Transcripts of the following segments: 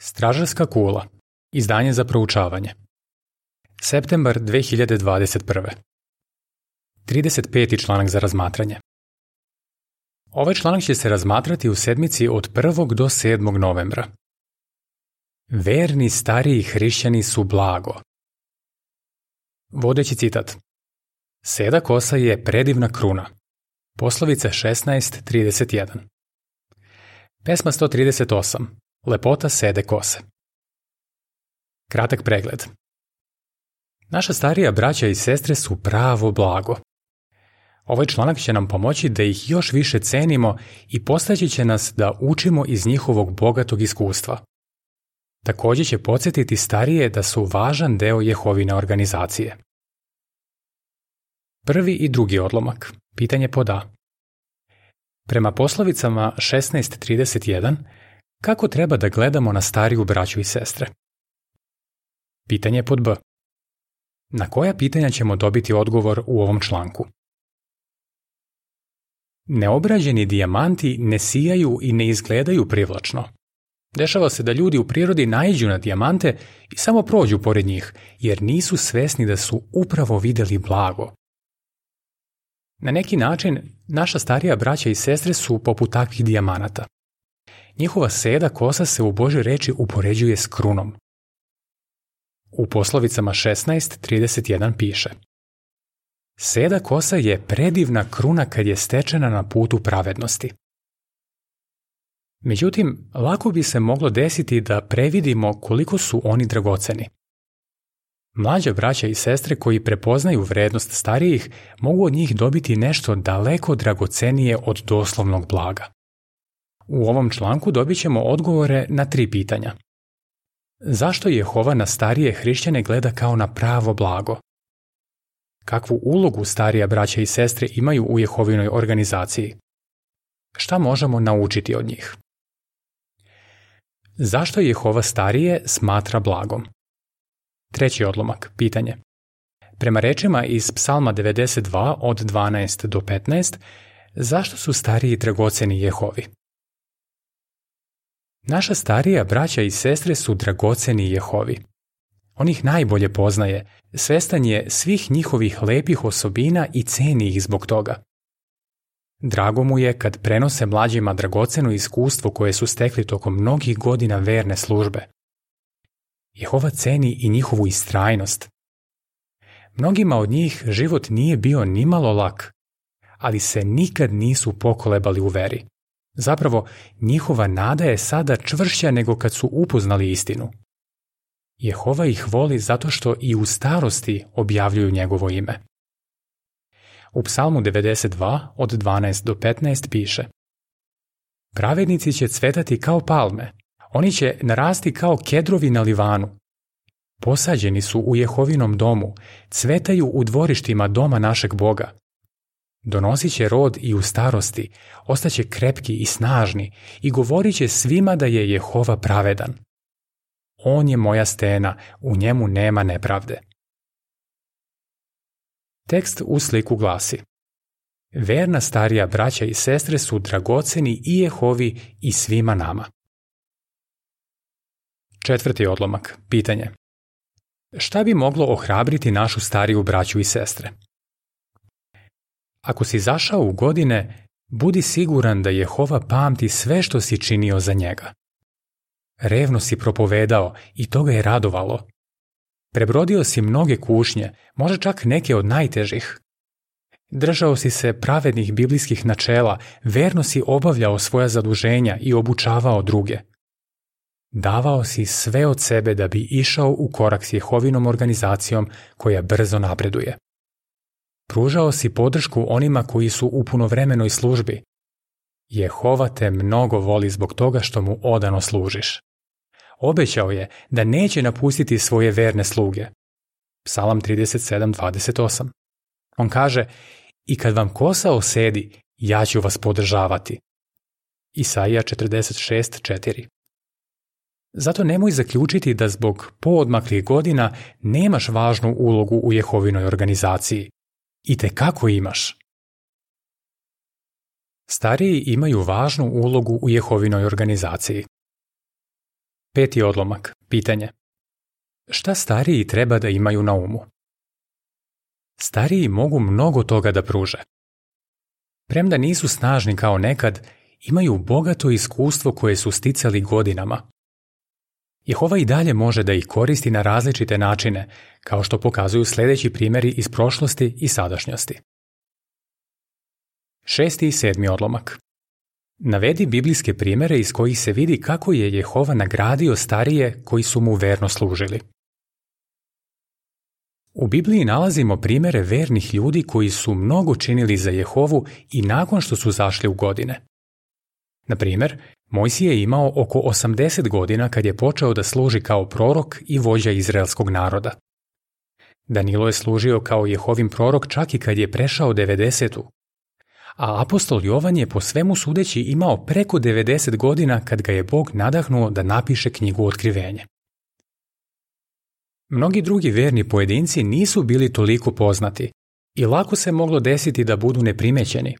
Stražarska kula. Izdanje za proučavanje. Septembar 2021. 35. članak za razmatranje. Ovaj članak će se razmatrati u sedmici od 1. do 7. novembra. Verni stariji hrišćani su blago. Vodeći citat. Seda kosa je predivna kruna. Poslovica 16.31. Pesma 138. Lepota sede kose. Kratak pregled. Naša starija braća i sestre su pravo blago. Ovaj članak će nam pomoći da ih još više cenimo i postaći će nas da učimo iz njihovog bogatog iskustva. Takođe će podsjetiti starije da su važan deo Jehovine organizacije. Prvi i drugi odlomak. Pitanje poda. Prema poslovicama 1631 Kako treba da gledamo na stariju braću i sestre? Pitanje pod B. Na koja pitanja ćemo dobiti odgovor u ovom članku? Neobrađeni dijamanti ne sijaju i ne izgledaju privlačno. Dešava se da ljudi u prirodi naiđu na dijamante i samo prođu pored njih, jer nisu svesni da su upravo videli blago. Na neki način, naša starija braća i sestre su poput takvih dijamanata – Njihova seda kosa se u Božoj reči upoređuje s krunom. U poslovicama 16.31 piše Seda kosa je predivna kruna kad je stečena na putu pravednosti. Međutim, lako bi se moglo desiti da previdimo koliko su oni dragoceni. Mlađe braća i sestre koji prepoznaju vrednost starijih mogu od njih dobiti nešto daleko dragocenije od doslovnog blaga. U ovom članku dobit ćemo odgovore na tri pitanja. Zašto Jehova na starije hrišćane gleda kao na pravo blago? Kakvu ulogu starija braća i sestre imaju u Jehovinoj organizaciji? Šta možemo naučiti od njih? Zašto Jehova starije smatra blagom? Treći odlomak, pitanje. Prema rečima iz psalma 92 od 12 do 15, zašto su stariji dragoceni Jehovi? Naša starija braća i sestre su dragoceni Jehovi. On ih najbolje poznaje, svestan je svih njihovih lepih osobina i ceni ih zbog toga. Drago mu je kad prenose mlađima dragoceno iskustvo koje su stekli tokom mnogih godina verne službe. Jehova ceni i njihovu istrajnost. Mnogima od njih život nije bio nimalo lak, ali se nikad nisu pokolebali u veri. Zapravo, njihova nada je sada čvršća nego kad su upoznali istinu. Jehova ih voli zato što i u starosti objavljuju njegovo ime. U psalmu 92 od 12 do 15 piše Pravednici će cvetati kao palme, oni će narasti kao kedrovi na livanu. Posađeni su u Jehovinom domu, cvetaju u dvorištima doma našeg Boga – Donosit će rod i u starosti, ostaće krepki i snažni i govorit će svima da je Jehova pravedan. On je moja stena, u njemu nema nepravde. Tekst u sliku glasi Verna starija braća i sestre su dragoceni i Jehovi i svima nama. Četvrti odlomak, pitanje. Šta bi moglo ohrabriti našu stariju braću i sestre? Ako si zašao u godine, budi siguran da Jehova pamti sve što si činio za njega. Revno si propovedao i to ga je radovalo. Prebrodio si mnoge kušnje, možda čak neke od najtežih. Držao si se pravednih biblijskih načela, verno si obavljao svoja zaduženja i obučavao druge. Davao si sve od sebe da bi išao u korak s Jehovinom organizacijom koja brzo napreduje. Pružao si podršku onima koji su u punovremenoj službi. Jehova te mnogo voli zbog toga što mu odano služiš. Obećao je da neće napustiti svoje verne sluge. Psalam 37.28 On kaže, i kad vam kosa osedi, ja ću vas podržavati. Isaija 46.4 Zato nemoj zaključiti da zbog poodmaklih godina nemaš važnu ulogu u Jehovinoj organizaciji. I te kako imaš. Stariji imaju važnu ulogu u Jehovinoj organizaciji. Peti odlomak, pitanje. Šta stariji treba da imaju na umu? Stariji mogu mnogo toga da pruže. Premda nisu snažni kao nekad, imaju bogato iskustvo koje su sticali godinama. Jehova i dalje može da ih koristi na različite načine, kao što pokazuju sledeći primeri iz prošlosti i sadašnjosti. Šesti i sedmi odlomak Navedi biblijske primere iz kojih se vidi kako je Jehova nagradio starije koji su mu verno služili. U Bibliji nalazimo primere vernih ljudi koji su mnogo činili za Jehovu i nakon što su zašli u godine. Na primer, Mojsije je imao oko 80 godina kad je počeo da služi kao prorok i vođa izraelskog naroda. Danilo je služio kao Jehovin prorok čak i kad je prešao 90 a apostol Jovan je po svemu sudeći imao preko 90 godina kad ga je Bog nadahnuo da napiše knjigu Otkrivenje. Mnogi drugi verni pojedinci nisu bili toliko poznati i lako se moglo desiti da budu neprimećeni,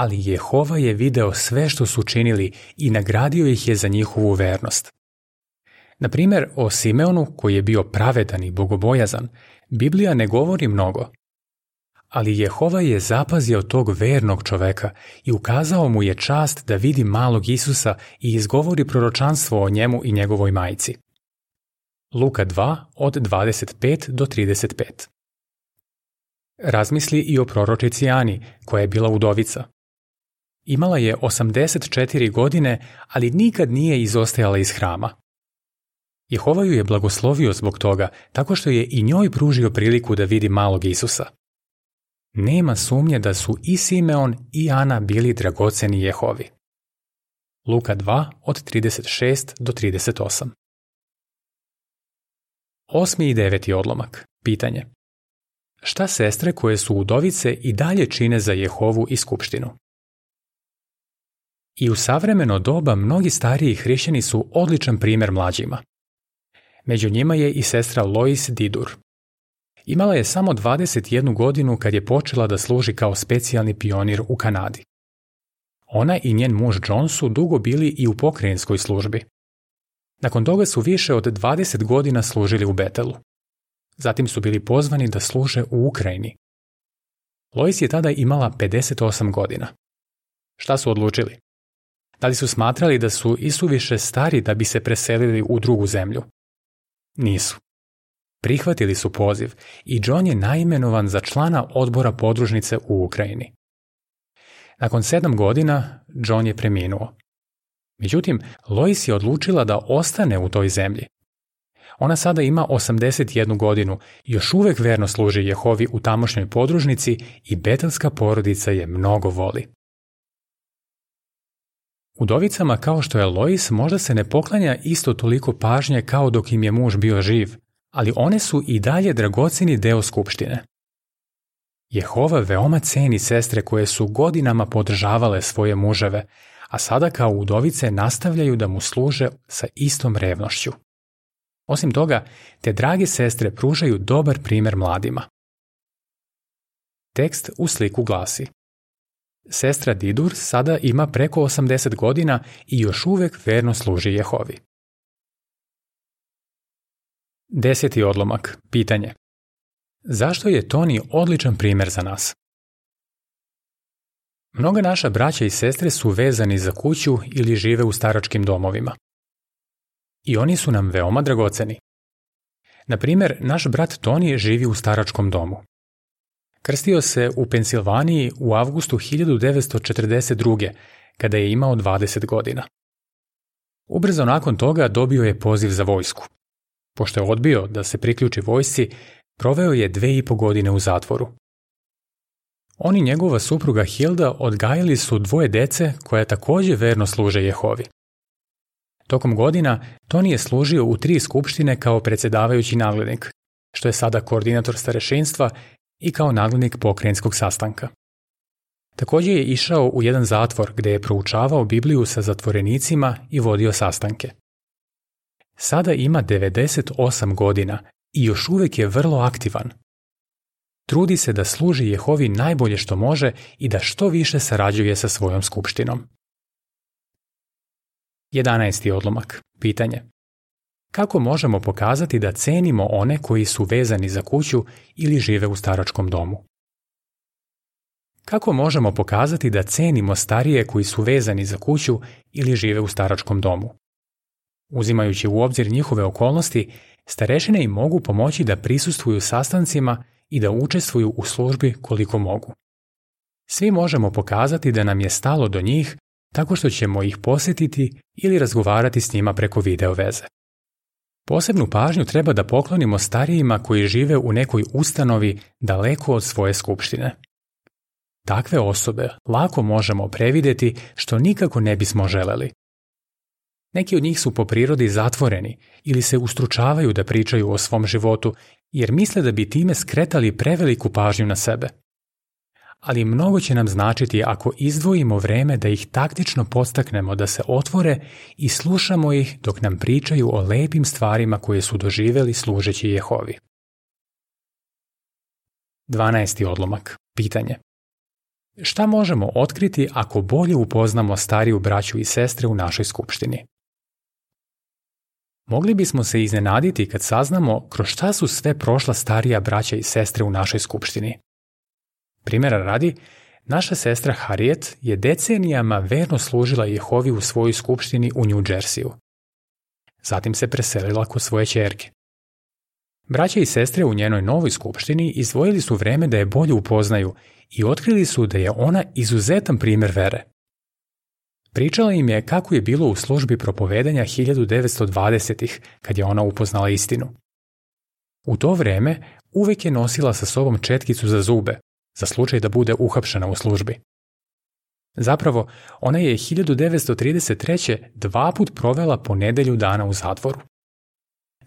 ali Jehova je video sve što su činili i nagradio ih je za njihovu vernost. Na primer, o Simeonu, koji je bio pravedan i bogobojazan, Biblija ne govori mnogo. Ali Jehova je zapazio tog vernog čoveka i ukazao mu je čast da vidi malog Isusa i izgovori proročanstvo o njemu i njegovoj majici. Luka 2 od 25 do 35 Razmisli i o proročici Ani, koja je bila udovica. Imala je 84 godine, ali nikad nije izostajala iz hrama. Jehovaju je blagoslovio zbog toga, tako što je i njoj pružio priliku da vidi malog Isusa. Nema sumnje da su i Simeon i Ana bili dragoceni Jehovi. Luka 2 od 36 do 38. Osmi i deveti odlomak. Pitanje. Šta sestre koje su udovice i dalje čine za Jehovu i skupštinu? I u savremeno doba mnogi stariji hrišćani su odličan primer mlađima. Među njima je i sestra Lois Didur. Imala je samo 21 godinu kad je počela da služi kao specijalni pionir u Kanadi. Ona i njen muž John su dugo bili i u pokrajinskoj službi. Nakon toga su više od 20 godina služili u Betelu. Zatim su bili pozvani da služe u Ukrajini. Lois je tada imala 58 godina. Šta su odlučili? Da li su smatrali da su isuviše stari da bi se preselili u drugu zemlju? Nisu. Prihvatili su poziv i John je naimenovan za člana odbora podružnice u Ukrajini. Nakon sedam godina, John je preminuo. Međutim, Lois je odlučila da ostane u toj zemlji. Ona sada ima 81 godinu, još uvek verno služi Jehovi u tamošnjoj podružnici i betelska porodica je mnogo voli. Udovicama kao što je Lois možda se ne poklanja isto toliko pažnje kao dok im je muž bio živ, ali one su i dalje dragoceni deo skupštine. Jehova veoma ceni sestre koje su godinama podržavale svoje muževe, a sada kao udovice nastavljaju da mu služe sa istom revnošću. Osim toga, te drage sestre pružaju dobar primer mladima. Tekst u sliku glasi – Sestra Didur sada ima preko 80 godina i još uvek verno služi Jehovi. Deseti odlomak. Pitanje. Zašto je Toni odličan primer za nas? Mnoga naša braća i sestre su vezani za kuću ili žive u staračkim domovima. I oni su nam veoma dragoceni. Na primer, naš brat Toni živi u staračkom domu. Krstio se u Pensilvaniji u avgustu 1942. kada je imao 20 godina. Ubrzo nakon toga dobio je poziv za vojsku. Pošto je odbio da se priključi vojsci, proveo je dve i po godine u zatvoru. On i njegova supruga Hilda odgajili su dvoje dece koja takođe verno služe Jehovi. Tokom godina Toni je služio u tri skupštine kao predsedavajući naglednik, što je sada koordinator starešinstva i kao naglednik pokrajinskog sastanka. Takođe je išao u jedan zatvor gde je proučavao Bibliju sa zatvorenicima i vodio sastanke. Sada ima 98 godina i još uvek je vrlo aktivan. Trudi se da služi Jehovi najbolje što može i da što više sarađuje sa svojom skupštinom. 11. odlomak. Pitanje. Kako možemo pokazati da cenimo one koji su vezani za kuću ili žive u staračkom domu? Kako možemo pokazati da cenimo starije koji su vezani za kuću ili žive u staračkom domu? Uzimajući u obzir njihove okolnosti, starešine im mogu pomoći da prisustvuju sastancima i da učestvuju u službi koliko mogu. Svi možemo pokazati da nam je stalo do njih tako što ćemo ih posetiti ili razgovarati s njima preko video veze. Posebnu pažnju treba da poklonimo starijima koji žive u nekoj ustanovi daleko od svoje skupštine. Takve osobe lako možemo prevideti što nikako ne bismo želeli. Neki od njih su po prirodi zatvoreni ili se ustručavaju da pričaju o svom životu jer misle da bi time skretali preveliku pažnju na sebe – ali mnogo će nam značiti ako izdvojimo vreme da ih taktično postaknemo da se otvore i slušamo ih dok nam pričaju o lepim stvarima koje su doživeli služeći Jehovi. 12. odlomak. Pitanje. Šta možemo otkriti ako bolje upoznamo stariju braću i sestre u našoj skupštini? Mogli bismo se iznenaditi kad saznamo kroz šta su sve prošla starija braća i sestre u našoj skupštini. Primera radi, naša sestra Harriet je decenijama verno služila Jehovi u svojoj skupštini u New Jerseyu. Zatim se preselila kod svoje čerke. Braća i sestre u njenoj novoj skupštini izdvojili su vreme da je bolje upoznaju i otkrili su da je ona izuzetan primer vere. Pričala im je kako je bilo u službi propovedanja 1920-ih, kad je ona upoznala istinu. U to vreme uvek je nosila sa sobom četkicu za zube, za slučaj da bude uhapšena u službi. Zapravo, ona je 1933. dva put provela ponedelju dana u zatvoru.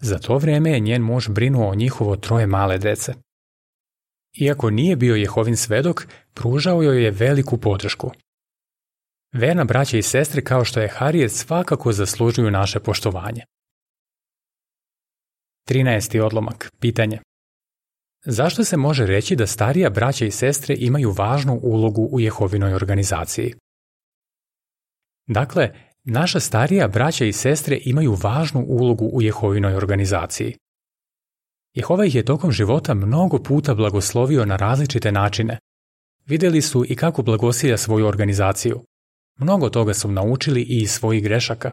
Za to vreme je njen muž brinuo o njihovo troje male dece. Iako nije bio Jehovin svedok, pružao joj je veliku podršku. Verna braća i sestre kao što je Harijet svakako zaslužuju naše poštovanje. 13. odlomak. Pitanje. Zašto se može reći da starija braća i sestre imaju važnu ulogu u Jehovinoj organizaciji? Dakle, naša starija braća i sestre imaju važnu ulogu u Jehovinoj organizaciji. Jehova ih je tokom života mnogo puta blagoslovio na različite načine. Videli su i kako blagosilja svoju organizaciju. Mnogo toga su naučili i iz svojih grešaka.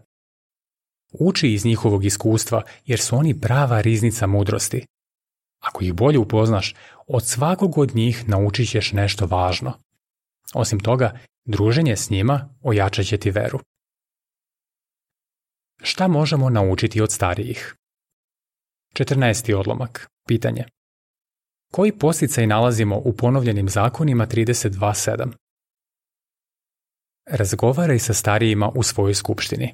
Uči iz njihovog iskustva, jer su oni prava riznica mudrosti – Ako ih bolje upoznaš, od svakog od njih naučit ćeš nešto važno. Osim toga, druženje s njima ojačat će ti veru. Šta možemo naučiti od starijih? 14. odlomak. Pitanje. Koji posticaj nalazimo u ponovljenim zakonima 32.7? Razgovaraj sa starijima u svojoj skupštini.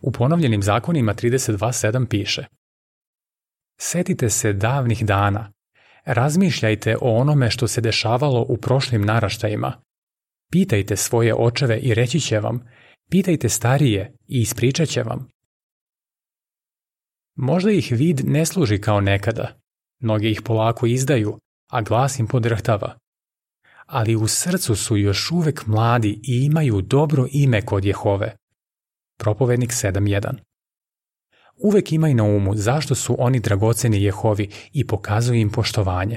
U ponovljenim zakonima 32.7 piše – Setite se davnih dana. Razmišljajte o onome što se dešavalo u prošlim naraštajima. Pitajte svoje očeve i reći će vam, pitajte starije i ispričat će vam. Možda ih vid ne služi kao nekada. Mnogi ih polako izdaju, a glas im podrhtava. Ali u srcu su još uvek mladi i imaju dobro ime kod Jehove. Propovednik 7.1 uvek imaj na umu zašto su oni dragoceni Jehovi i pokazuj im poštovanje.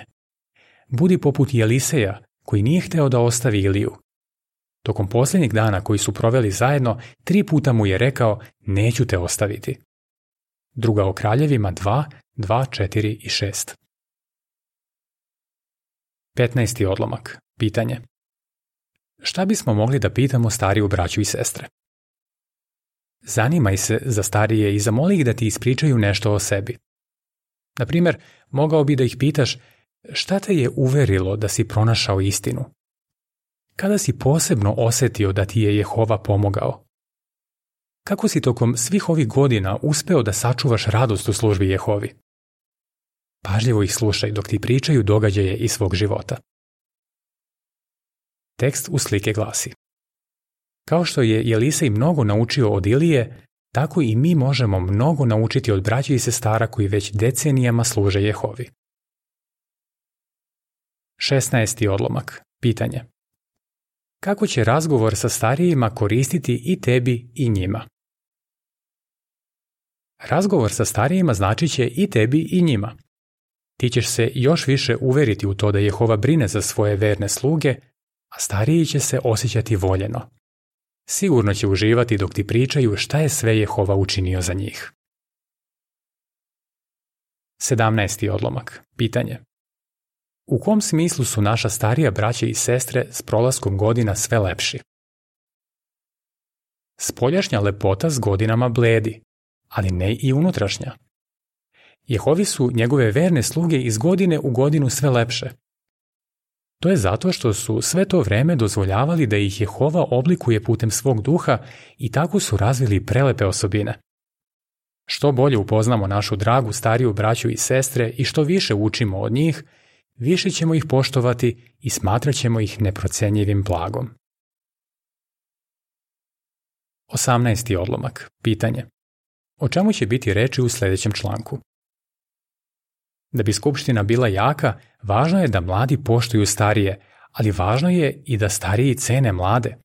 Budi poput Jeliseja, koji nije hteo da ostavi Iliju. Tokom posljednjeg dana koji su proveli zajedno, tri puta mu je rekao, neću te ostaviti. Druga o kraljevima 2, 2, 4 i 6. 15. odlomak. Pitanje. Šta bismo mogli da pitamo stariju braću i sestre? Zanimaj se za starije i zamoli ih da ti ispričaju nešto o sebi. Na primer, mogao bi da ih pitaš šta te je uverilo da si pronašao istinu? Kada si posebno osetio da ti je Jehova pomogao? Kako si tokom svih ovih godina uspeo da sačuvaš radost u službi Jehovi? Pažljivo ih slušaj dok ti pričaju događaje iz svog života. Tekst u slike glasi. Kao što je Jelisej mnogo naučio od Ilije, tako i mi možemo mnogo naučiti od braća i sestara koji već decenijama služe Jehovi. 16. odlomak. Pitanje. Kako će razgovor sa starijima koristiti i tebi i njima? Razgovor sa starijima znači će i tebi i njima. Ti ćeš se još više uveriti u to da Jehova brine za svoje verne sluge, a stariji će se osjećati voljeno. Sigurno će uživati dok ti pričaju šta je sve Jehova učinio za njih. 17. odlomak. Pitanje. U kom smislu su naša starija braća i sestre s prolaskom godina sve lepši? Spoljašnja lepota s godinama bledi, ali ne i unutrašnja. Jehovi su njegove verne sluge iz godine u godinu sve lepše, To je zato što su sve to vreme dozvoljavali da ih Jehova oblikuje putem svog duha i tako su razvili prelepe osobine. Što bolje upoznamo našu dragu stariju braću i sestre i što više učimo od njih, više ćemo ih poštovati i smatraćemo ih neprocenjivim blagom. 18. odlomak. Pitanje. O čemu će biti reči u sledećem članku? Da bi skupština bila jaka, važno je da mladi poštuju starije, ali važno je i da stariji cene mlade.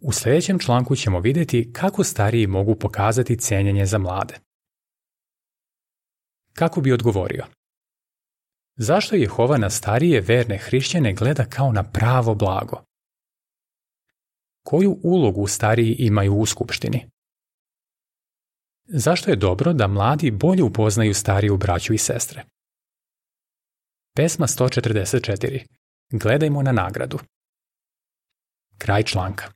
U sledećem članku ćemo videti kako stariji mogu pokazati cenjenje za mlade. Kako bi odgovorio? Zašto Jehova na starije verne hrišćane gleda kao na pravo blago? Koju ulogu stariji imaju u skupštini? Zašto je dobro da mladi bolje upoznaju stariju braću i sestre? Pesma 144. Gledajmo na nagradu. Kraj članka.